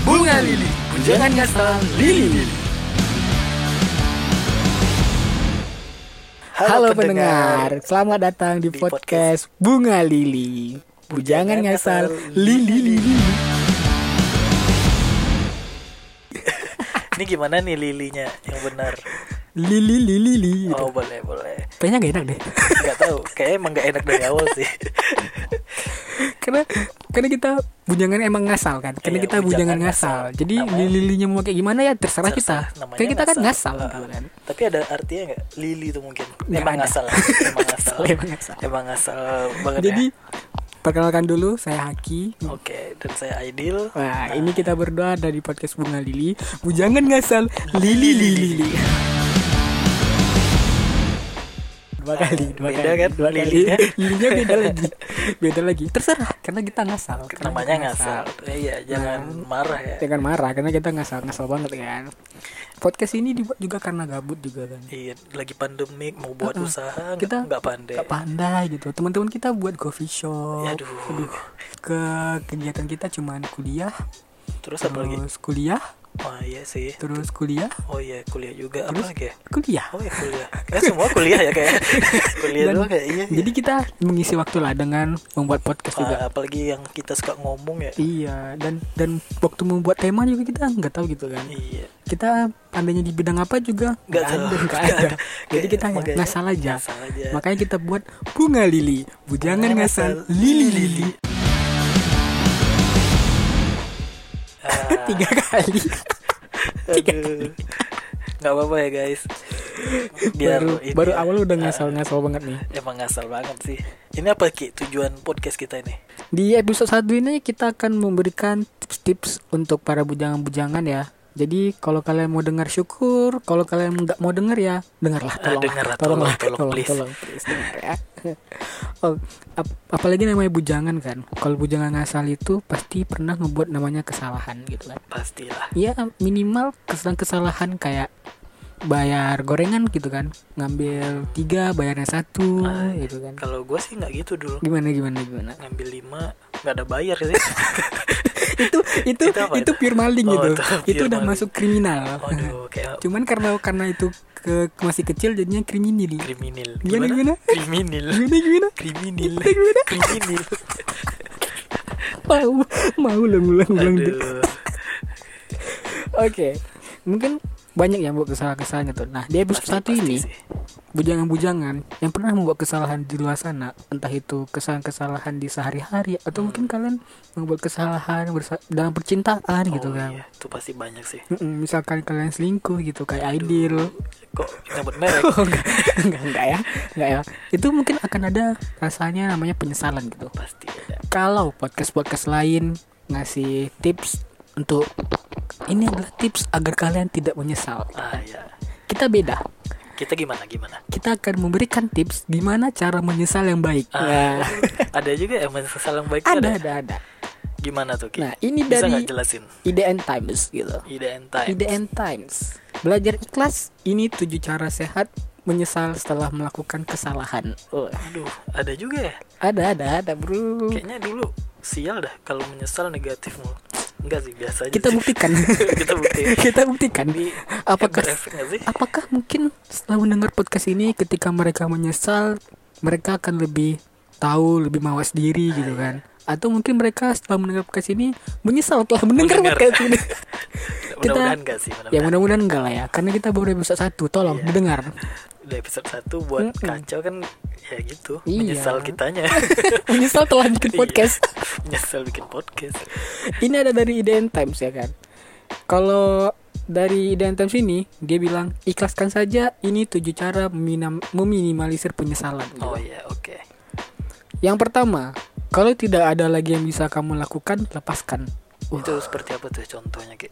Bunga Lili, jangan ngasal Lili. Halo, pendengar. selamat datang di, Di podcast, Bunga Lili. Bujangan ngasal Lili Lili. Ini gimana nih lilinya yang benar? Lili Lili Lili. Oh boleh boleh. Kayaknya gak enak deh. Nggak tahu. Kayaknya emang nggak enak dari awal sih. karena karena kita bujangan emang ngasal kan. Karena Iya, kita bujangan ngasal. ngasal. Jadi Namanya- Lili Lilinya mau kayak gimana ya terserah kita. Terserah, namanya Karena kita kan ngasal gitu kan. Tapi ada artinya nggak? Lili itu mungkin. Nggak emang ada. ngasal. Emang ngasal. Emang ngasal. Emang ngasal banget Jadi ya. perkenalkan dulu saya Haki. Oke, dan saya Aidil. Wah, ini kita berdua dari podcast Bunga Lili. Bujangan ngasal Lili Lili Lili. Dua kali, dua Beda kali, kan dua kali. lilinya? Beda lagi, beda lagi. Terserah, karena kita ngasal. Karena Namanya kita ngasal. Eh, Iya, jangan marah ya. Jangan marah, karena kita ngasal, ngasal banget kan. Podcast ini dibuat juga karena gabut juga kan. Iya, lagi pandemik mau buat Uh-uh. usaha nggak- Kita nggak pandai. Gak pandai gitu. Teman-teman kita buat coffee shop. Ya, aduh. Ke kegiatan kita cuman kuliah, Terus apa lagi? terus kuliah, Oh iya sih. terus kuliah, Oh iya kuliah juga apa lagi ya? kuliah. Oh ya kuliah. Eh semua kuliah ya kayak kuliah Dan- doang kayak iya. iya. Jadi kita mengisi waktu lah dengan membuat podcast juga. Ah, apalagi yang kita suka ngomong ya. Iya, dan dan waktu membuat tema juga kita nggak tahu gitu kan. Iya. Kita pandainya di bidang apa juga Nggak nggak tahu. ada, nggak Nggak ada. ada. Jadi kita Makanya ngasal aja. Makanya kita buat bunga lili, bujangan ngasal lili lili. lili tiga kali. Tiga aduh. Nggak apa-apa ya guys. Biar baru ini baru ya. awal udah Ah, ngasal-ngasal banget nih. Emang ngasal banget sih. Ini apa Ki tujuan podcast kita ini? Di episode satu ini kita akan memberikan tips-tips untuk para bujangan-bujangan ya. Jadi kalau kalian mau dengar syukur, kalau kalian nggak mau dengar ya dengarlah, Ah, tolong, dengarlah, tolonglah, tolong, tolong, please. tolong, please, dengar ya. oh, ap- apalagi namanya bujangan kan. Kalau bujangan ngasal itu pasti pernah ngebuat namanya kesalahan gitu kan. Pastilah. Ya minimal kesalahan-kesalahan kayak bayar gorengan gitu kan, ngambil tiga bayarnya satu Ah, gitu kan. Kalau gue sih nggak gitu dulu. Gimana gimana gimana? Ngambil lima nggak ada bayar sih. itu itu Itu itu pure maling Oh, gitu. itu Itu, udah maling. masuk kriminal. Waduh, kayak Cuman karena karena itu ke, masih kecil jadinya kriminal. kriminal. Gimana, gimana? Kriminal. Gimana gimana? Kriminal. Gimana? Kriminal. Mau mau ulang ulang ulang. Aduh. Oke. Mungkin banyak yang buat kesalahan-kesalahan gitu. Nah, di episode satu ini bujangan-bujangan yang pernah membuat kesalahan di luar sana, entah itu kesalahan-kesalahan di sehari-hari atau mungkin kalian membuat kesalahan dalam percintaan gitu Oh, kan. iya, itu pasti banyak sih. Mm-mm, misalkan kalian selingkuh gitu kayak Aidil Kok nyebut merek? Oh, enggak, enggak, enggak ya, enggak ya. Itu mungkin akan ada rasanya namanya penyesalan gitu. pasti ada. Kalau podcast-podcast lain ngasih tips untuk ini adalah tips agar kalian tidak menyesal. Ah ya. Kita beda. Kita gimana gimana? Kita akan memberikan tips gimana cara menyesal yang baik. Ah, Nah, ada juga yang menyesal yang baik ada, ada. ada, ada. Gimana tuh Ki? Nah, ini Bisa dari jelasin? IDN Times gitu. IDN Times. IDN Times. Belajar ikhlas. Ini tujuh cara sehat menyesal setelah melakukan kesalahan. Oh, Aduh, ada juga ya? ada, ada, ada, bro. Kayaknya dulu sial dah kalau menyesal negatif mulu. Enggak sih, biasa aja. kita sih. buktikan Kita buktiin. kita buktikan Di apakah sih? apakah mungkin setelah mendengar podcast ini ketika mereka menyesal mereka akan lebih tahu lebih mawas diri gitu kan atau mungkin mereka setelah mendengar podcast ini menyesal telah mendengar Mendengar. podcast ini Mudah-mudahan enggak sih, mudah-mudahan. ya mudah-mudahan enggak lah ya karena kita baru episode satu tolong Iya. didengar Udah episode 1 buat Mm-mm. kacau kan ya gitu, Iya. menyesal kitanya. menyesal telah bikin Iya. podcast menyesal bikin podcast. ini ada dari IDN Times ya kan kalau dari IDN Times ini dia bilang ikhlaskan saja ini tujuh cara meminam- meminimalisir penyesalan. Oh iya, oke. Yang pertama, kalau tidak ada lagi yang bisa kamu lakukan, lepaskan. Itu seperti apa tuh contohnya, Ki?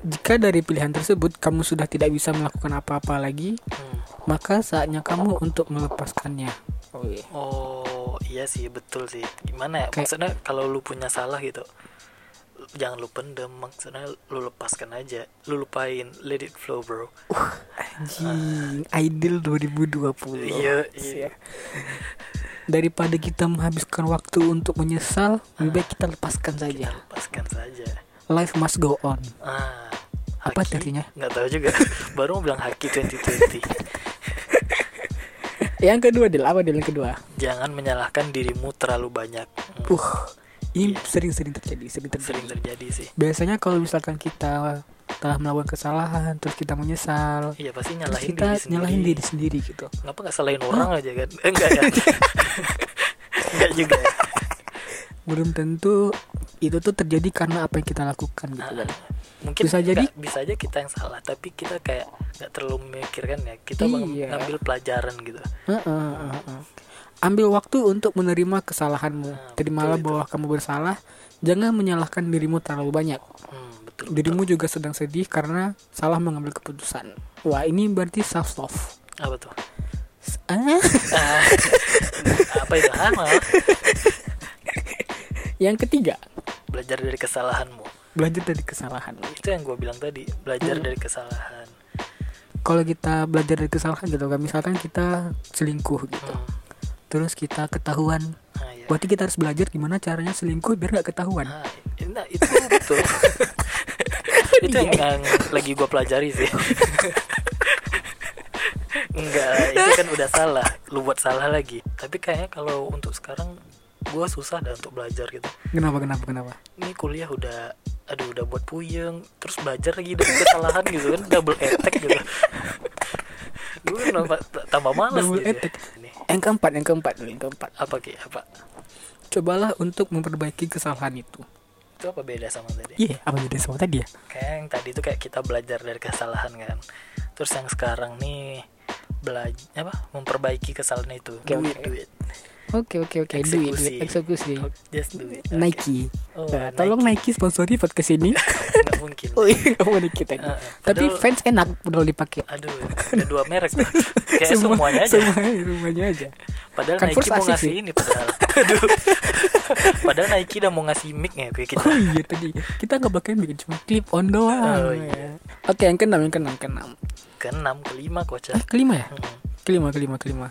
Jika dari pilihan tersebut kamu sudah tidak bisa melakukan apa-apa lagi, Hmm. maka saatnya kamu untuk melepaskannya. Oh, iya. Oh, iya sih, betul sih. Gimana ya? Kayak- Maksudnya kalau lu punya salah gitu, jangan lu pendem, maksudnya lu lepaskan aja. Lu lupain, let it flow, bro. Anjing, Ideal 2020. Iya, iya. Daripada kita menghabiskan waktu untuk menyesal, lebih baik kita lepaskan saja. Lepaskan saja. Life must go on. ah Apa Haki? artinya? nggak tahu juga baru mau bilang haki 2020 Yang kedua Del, apa yang kedua? jangan menyalahkan dirimu terlalu banyak Hmm, Uh, ini sering-sering terjadi, sering terjadi. sering terjadi sih Biasanya kalau misalkan kita telah melakukan kesalahan, terus kita menyesal, iya pasti nyalahin kita diri sendiri nyalahin diri sendiri gitu. ngapa nggak salahin orang aja kan eh, enggak ya enggak juga ya. Belum tentu itu tuh terjadi karena apa yang kita lakukan gitu kan. mungkin Bisa jadi- nggak- bisa aja kita yang salah tapi kita kayak nggak terlalu memikirkan ya kita Iya. ngambil pelajaran gitu heeh, heeh. Ambil waktu untuk menerima kesalahanmu. Nah, Terimalah betul itu. bahwa kamu bersalah. Jangan menyalahkan dirimu terlalu banyak. hmm, betul Dirimu juga sedang sedih karena salah mengambil keputusan. Wah, ini berarti self love. apa tuh Ah, Ah, apa itu ah. Yang ketiga, belajar dari kesalahanmu. Belajar dari kesalahan. itu yang gue bilang tadi belajar dari kesalahan. Kalau kita belajar dari kesalahan gitu kan, misalkan kita selingkuh gitu, hmm. terus kita ketahuan, nah, ya. berarti kita harus belajar gimana caranya selingkuh biar nggak ketahuan. Nah, nah, itu betul. Itu yang, yang lagi gue pelajari sih. Enggak itu kan udah salah. Lu buat salah lagi. Tapi kayaknya kalau untuk sekarang gue susah dah untuk belajar gitu. Kenapa kenapa kenapa? ini kuliah udah aduh udah buat puyeng. Terus belajar lagi dari kesalahan gitu kan double attack gitu. Gue nambah tambah malas Double gitu attack. ini. Yang keempat, yang keempat, yang keempat. apa ki? Apa? Cobalah untuk memperbaiki kesalahan itu. itu apa beda sama tadi? Iya, apa beda sama tadi ya? kayak yang tadi itu kayak kita belajar dari kesalahan kan. Terus yang sekarang nih belajar apa? Memperbaiki kesalahan itu. Duit. duit Oke oke oke, Eksekusi. duit, eksekusi. just do it Nike. Oh, Nah, Nike. tolong Nike sponsori podcast ini. nggak mungkin oh iya, Nike tadi. Uh, Tapi padahal- fans enak udah dipakai. aduh ada dua merek kayak semuanya aja Semuanya, semuanya aja. padahal Kan Nike mau ngasih sih. ini padahal aduh padahal Nike udah mau ngasih mic ya kayak kita Oh iya tadi kita nggak bakal bikin cuma clip on doang. Oh, iya. Oke yang keenam yang keenam keenam. keenam kelima kocak Eh, kelima ya? Mm-mm. Kelima kelima kelima.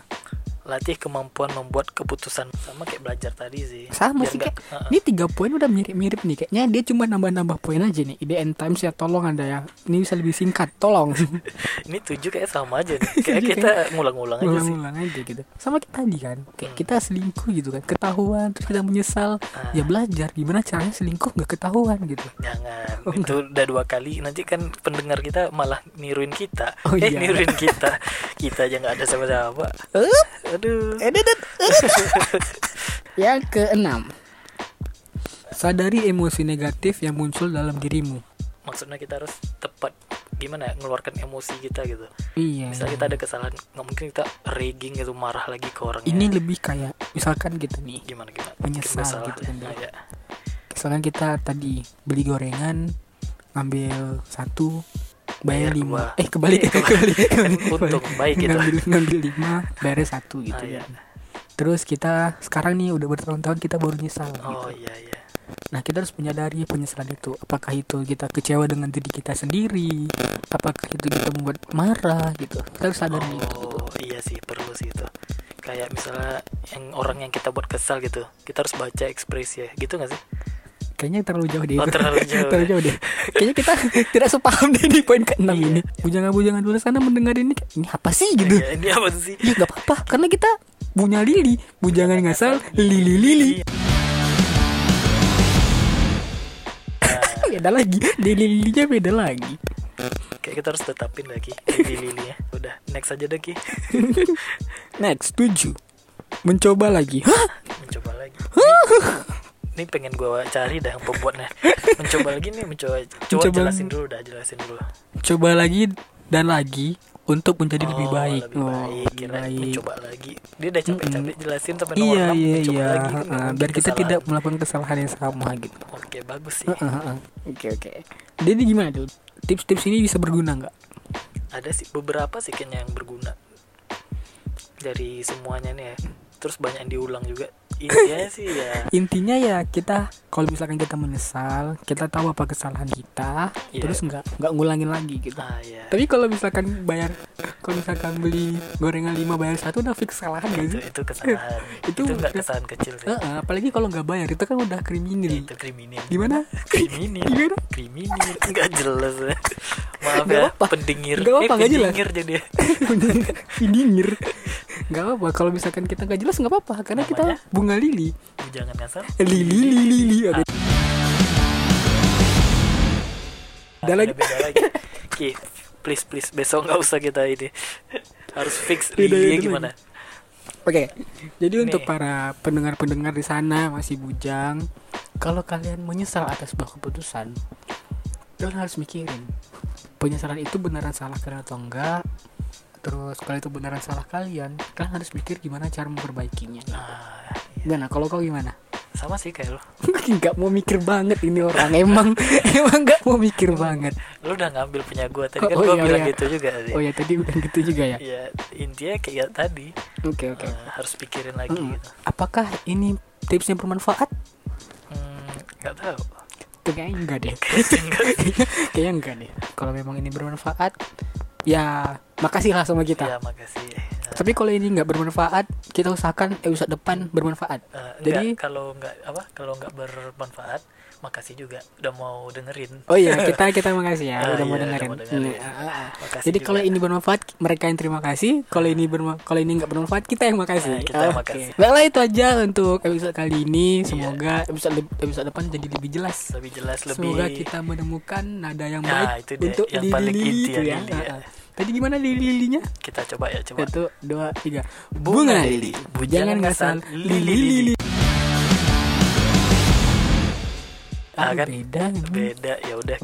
Latih kemampuan membuat keputusan sama kayak belajar tadi sih Sama Biar sih kayak uh-uh. ini tiga poin udah mirip-mirip nih kayaknya dia cuma nambah-nambah poin aja nih. IDN Times ya tolong ada ya. Ini bisa lebih singkat, tolong. ini tujuh kayak sama aja nih kayak kita ngulang-ngulang aja sih Ulang-ulang aja gitu. Sama kita tadi kan. Kayak Hmm. kita selingkuh gitu kan. Ketahuan terus kita menyesal. Ah. Ya belajar gimana caranya selingkuh nggak ketahuan gitu. Jangan, Oh, itu udah dua kali. Nanti kan pendengar kita malah niruin kita. Oh, eh, iya. niruin kita. Kita aja nggak ada sama-sama. Aduh. Yang keenam. Sadari emosi negatif yang muncul dalam dirimu. Maksudnya kita harus tepat gimana ya ngeluarkan emosi kita gitu. Iya. Misalnya kita ada kesalahan, nggak mungkin kita raging gitu marah lagi ke orangnya. Ini lebih kayak misalkan gitu nih. gimana gimana? Menyesal gitu kan, Nah, ya. Misalkan kita tadi beli gorengan, ngambil satu, bayar lima. Eh kebalik, kebalik, kebalik. Untung, baik gitu. Ngambil ngambil lima, bayar satu gitu Ah, iya. kan. Terus kita sekarang nih udah bertahun-tahun kita baru nyesal. Oh gitu. iya iya. Nah kita harus menyadari penyesalan itu. Apakah itu kita kecewa dengan diri kita sendiri? Apakah itu kita membuat marah gitu? Kita harus sadar itu. Gitu. Oh iya sih perlu sih itu. Kayak misalnya yang orang yang kita buat kesal gitu, kita harus baca ekspresi ya, gitu nggak sih? Kayaknya terlalu jauh deh. Oh, itu. terlalu jauh. terlalu jauh deh. Kayaknya kita tidak sepaham deh di poin ke-6 Iya. ini. Bujangan-bujangan dulu sana mendengar ini ini apa sih gitu. Ya, ini apa sih? Ya nggak apa-apa karena kita punya lili. Bujangan ngasal lili lili. beda lagi. Lili lilinya beda lagi. Kayak kita harus tetapin lagi lili-lilinya. Udah, next aja deh Ki. Next 7. Mencoba lagi. Hah? Mencoba lagi. Ini, pengen gua cari dah yang pembuatnya. Mencoba lagi nih, mencoba. Coba Mencoba jelasin dulu dah, jelasin dulu. Coba lagi dan lagi untuk menjadi lebih Oh, baik. Lebih baik. Kira mencoba lagi. Dia udah capek-capek jelasin sampai nomor Iya 6, iya mencoba iya. lagi. Heeh, nggak biar kita kesalahan. tidak melakukan kesalahan yang sama gitu. Oke, bagus sih. Heeh, heeh. Oke oke. Jadi gimana tuh? Tips-tips ini bisa berguna nggak? Ada sih beberapa sih kayaknya yang berguna. Dari semuanya nih ya. Terus banyak yang diulang juga. Intinya sih ya. Intinya ya kita kalau misalkan kita menyesal kita tahu apa kesalahan kita Iya. terus nggak nggak ngulangin lagi gitu. Ah ya tapi kalau misalkan bayar kalau misalkan beli gorengan 5 bayar satu udah fix kesalahan gak itu sih? itu kesalahan. Itu- itu nggak kesalahan kecil sih. Heeh, apalagi kalau nggak bayar itu kan udah kriminal. Itu kriminal. Gimana? Kriminal. Gimana? kriminal. Nggak jelas maaf Nggak ya apa-apa. pendingir Nggak apa-apa, eh, jelas. pendingir jadi. Dingir nggak apa kalau misalkan kita nggak jelas nggak apa-apa karena kita Namanya? bunga lili jangan ngasal lili lili lili Oke. Ada lagi? beda lagi Ki, please please besok nggak usah kita ini harus fix Lili gimana Oke, jadi Nih. untuk para pendengar-pendengar di sana masih bujang, kalau kalian menyesal atas sebuah keputusan, kalian harus mikirin penyesalan itu beneran salah kalian atau enggak. Terus kalau itu beneran salah kalian, kalian harus mikir gimana cara memperbaikinya. ah, iya. Gimana? Kalau kau gimana? sama sih kayak lo Nggak mau mikir banget ini orang. Emang emang nggak mau mikir banget. lu udah ngambil punya gua tadi kan Oh, gua iya, bilang iya. gitu juga tadi Oh ya tadi udah gitu juga ya. ya intinya kayak tadi Oke oke. eh, harus pikirin lagi Mm-mm. gitu Apakah ini tipsnya bermanfaat? Hmm, nggak tahu Kayaknya enggak deh. Sih. Kayaknya enggak deh. Kalau memang ini bermanfaat, ya makasih lah sama kita. ya makasih Tapi kalau ini nggak bermanfaat, kita usahakan episode depan bermanfaat. eh, Jadi- enggak, kalau nggak apa kalau nggak bermanfaat makasih juga udah mau dengerin Oh iya, kita kita makasih ya Ah, udah mau iya, dengerin. udah mau dengerin. Nah, ah, ah. Jadi juga. kalau ini bermanfaat, mereka yang terima kasih. Kalau ini berma kalau ini nggak bermanfaat, kita yang makasih. Nah, kita yang makasih. Baiklah itu aja untuk episode kali ini. Iya. Semoga episode episode depan jadi lebih jelas. lebih jelas lebih Semoga kita menemukan nada yang Nah, baik itu dia, untuk yang paling lili inti itu ya, ya. ya. Ah, ah. Tadi gimana lili-lilinya? kita coba ya coba Satu, dua, tiga. Bunga Bunga lili. lili. Jangan ngasal lili lili. Ah, kan? beda. beda ya udah